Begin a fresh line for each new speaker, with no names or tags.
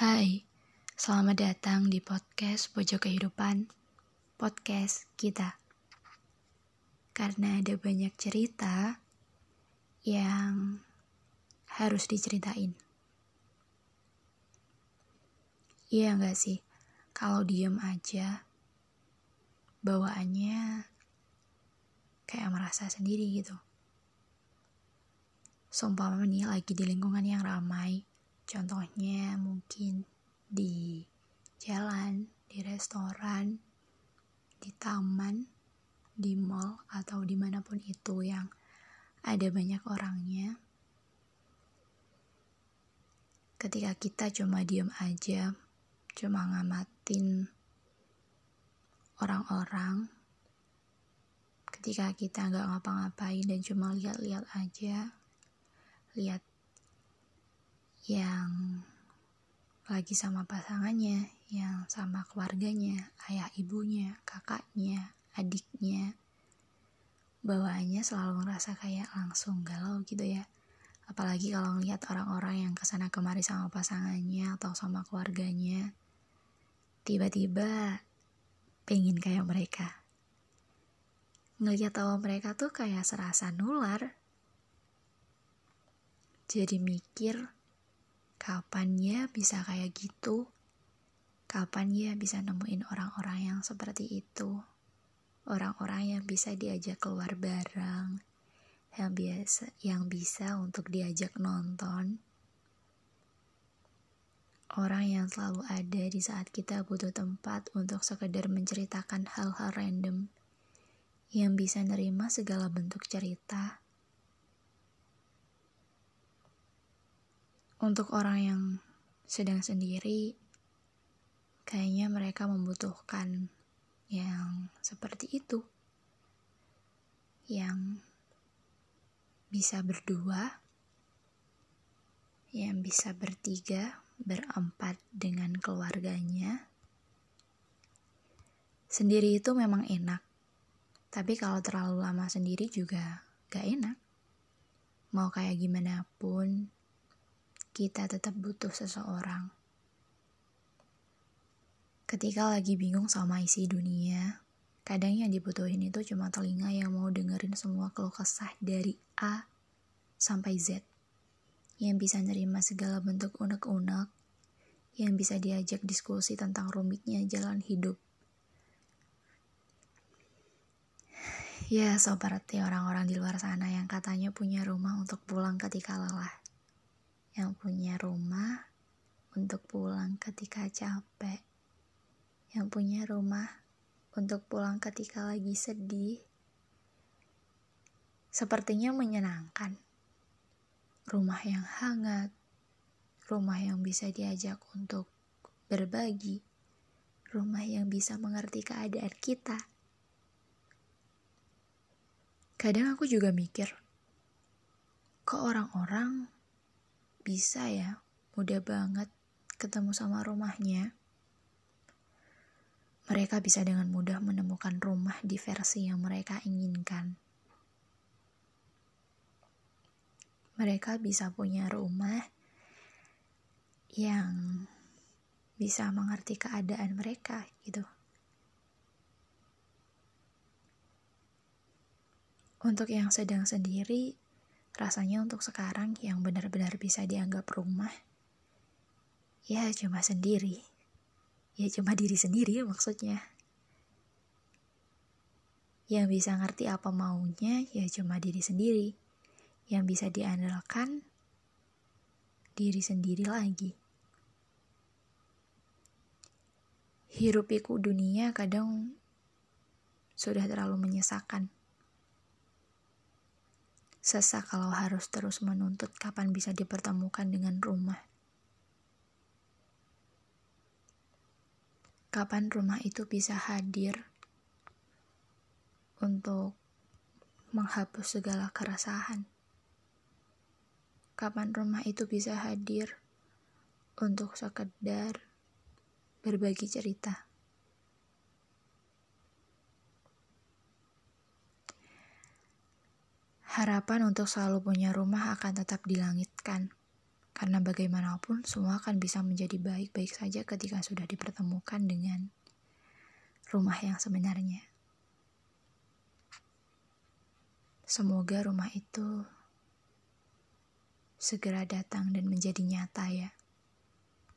Hai, selamat datang di podcast Pojok Kehidupan, podcast kita. Karena ada banyak cerita yang harus diceritain. Iya gak sih, kalau diem aja, bawaannya kayak merasa sendiri gitu. Sumpah nih lagi di lingkungan yang ramai, Contohnya mungkin di jalan, di restoran, di taman, di mall, atau di mana pun itu yang ada banyak orangnya. Ketika kita cuma diem aja, cuma ngamatin orang-orang, ketika kita nggak ngapa-ngapain dan cuma lihat-lihat aja, lihat yang lagi sama pasangannya, yang sama keluarganya, ayah ibunya, kakaknya, adiknya. Bawaannya selalu ngerasa kayak langsung galau gitu ya. Apalagi kalau ngeliat orang-orang yang ke sana kemari sama pasangannya atau sama keluarganya. Tiba-tiba pengen kayak mereka. Ngeliat tawa mereka tuh kayak serasa nular. Jadi mikir, Kapan ya bisa kayak gitu? Kapan ya bisa nemuin orang-orang yang seperti itu? Orang-orang yang bisa diajak keluar bareng, yang biasa yang bisa untuk diajak nonton. Orang yang selalu ada di saat kita butuh tempat untuk sekedar menceritakan hal-hal random yang bisa nerima segala bentuk cerita Untuk orang yang sedang sendiri, kayaknya mereka membutuhkan yang seperti itu, yang bisa berdua, yang bisa bertiga, berempat dengan keluarganya. Sendiri itu memang enak, tapi kalau terlalu lama sendiri juga gak enak. Mau kayak gimana pun, kita tetap butuh seseorang. Ketika lagi bingung sama isi dunia, kadang yang dibutuhin itu cuma telinga yang mau dengerin semua keluh kesah dari A sampai Z. Yang bisa nerima segala bentuk unek-unek, yang bisa diajak diskusi tentang rumitnya jalan hidup. Ya, seperti orang-orang di luar sana yang katanya punya rumah untuk pulang ketika lelah yang punya rumah untuk pulang ketika capek, yang punya rumah untuk pulang ketika lagi sedih, sepertinya menyenangkan. Rumah yang hangat, rumah yang bisa diajak untuk berbagi, rumah yang bisa mengerti keadaan kita. Kadang aku juga mikir, kok orang-orang bisa ya mudah banget ketemu sama rumahnya. Mereka bisa dengan mudah menemukan rumah di versi yang mereka inginkan. Mereka bisa punya rumah yang bisa mengerti keadaan mereka gitu. Untuk yang sedang sendiri, Rasanya untuk sekarang yang benar-benar bisa dianggap rumah, ya cuma sendiri. Ya cuma diri sendiri maksudnya. Yang bisa ngerti apa maunya ya cuma diri sendiri. Yang bisa diandalkan diri sendiri lagi. Hirupiku dunia kadang sudah terlalu menyesakan. Sesak kalau harus terus menuntut kapan bisa dipertemukan dengan rumah. Kapan rumah itu bisa hadir untuk menghapus segala keresahan. Kapan rumah itu bisa hadir untuk sekedar berbagi cerita. Harapan untuk selalu punya rumah akan tetap dilangitkan, Karena bagaimanapun semua akan bisa menjadi baik-baik saja ketika sudah dipertemukan dengan rumah yang sebenarnya. Semoga rumah itu segera datang dan menjadi nyata ya.